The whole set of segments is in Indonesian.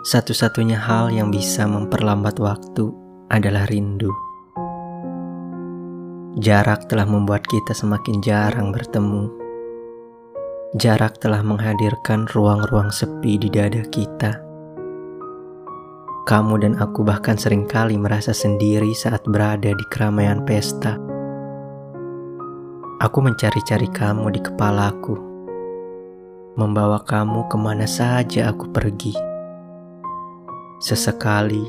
Satu-satunya hal yang bisa memperlambat waktu adalah rindu. Jarak telah membuat kita semakin jarang bertemu. Jarak telah menghadirkan ruang-ruang sepi di dada kita. Kamu dan aku bahkan sering kali merasa sendiri saat berada di keramaian pesta. Aku mencari-cari kamu di kepalaku, membawa kamu ke mana saja aku pergi Sesekali,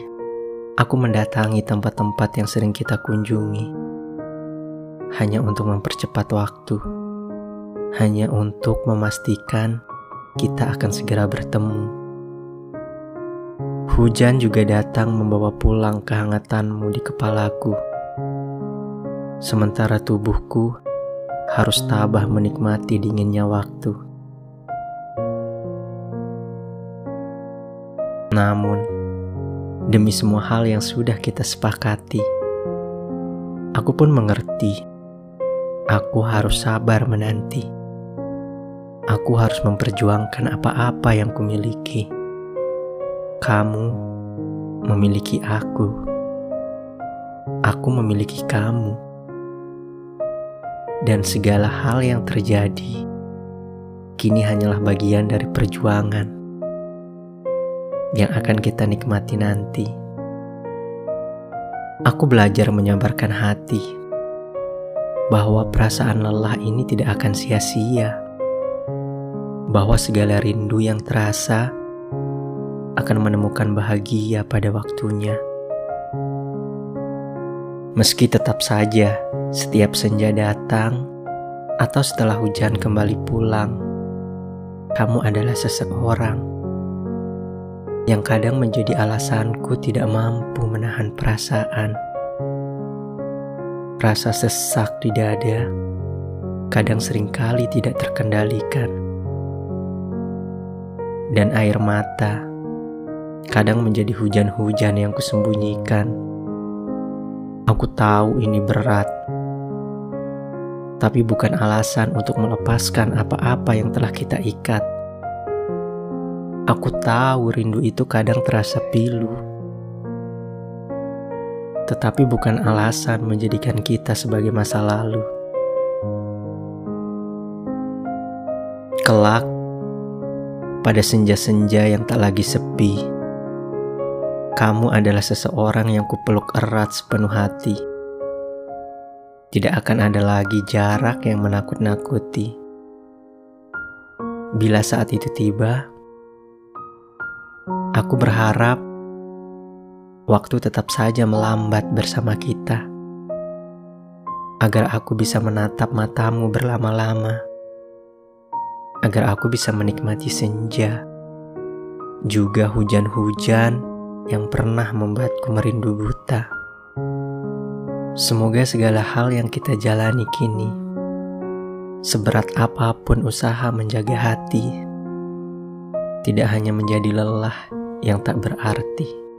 aku mendatangi tempat-tempat yang sering kita kunjungi, hanya untuk mempercepat waktu, hanya untuk memastikan kita akan segera bertemu. Hujan juga datang membawa pulang kehangatanmu di kepalaku, sementara tubuhku harus tabah menikmati dinginnya waktu. Namun, demi semua hal yang sudah kita sepakati. Aku pun mengerti, aku harus sabar menanti. Aku harus memperjuangkan apa-apa yang kumiliki. Kamu memiliki aku, aku memiliki kamu, dan segala hal yang terjadi kini hanyalah bagian dari perjuangan yang akan kita nikmati nanti. Aku belajar menyabarkan hati bahwa perasaan lelah ini tidak akan sia-sia, bahwa segala rindu yang terasa akan menemukan bahagia pada waktunya. Meski tetap saja setiap senja datang atau setelah hujan kembali pulang, kamu adalah seseorang yang kadang menjadi alasanku tidak mampu menahan perasaan. Rasa sesak di dada kadang sering kali tidak terkendalikan. Dan air mata kadang menjadi hujan-hujan yang kusembunyikan. Aku tahu ini berat, tapi bukan alasan untuk melepaskan apa-apa yang telah kita ikat. Aku tahu rindu itu kadang terasa pilu, tetapi bukan alasan menjadikan kita sebagai masa lalu. Kelak, pada senja-senja yang tak lagi sepi, kamu adalah seseorang yang kupeluk erat sepenuh hati. Tidak akan ada lagi jarak yang menakut-nakuti. Bila saat itu tiba, Aku berharap waktu tetap saja melambat bersama kita, agar aku bisa menatap matamu berlama-lama, agar aku bisa menikmati senja, juga hujan-hujan yang pernah membuatku merindu buta. Semoga segala hal yang kita jalani kini, seberat apa pun usaha menjaga hati, tidak hanya menjadi lelah yang tak berarti.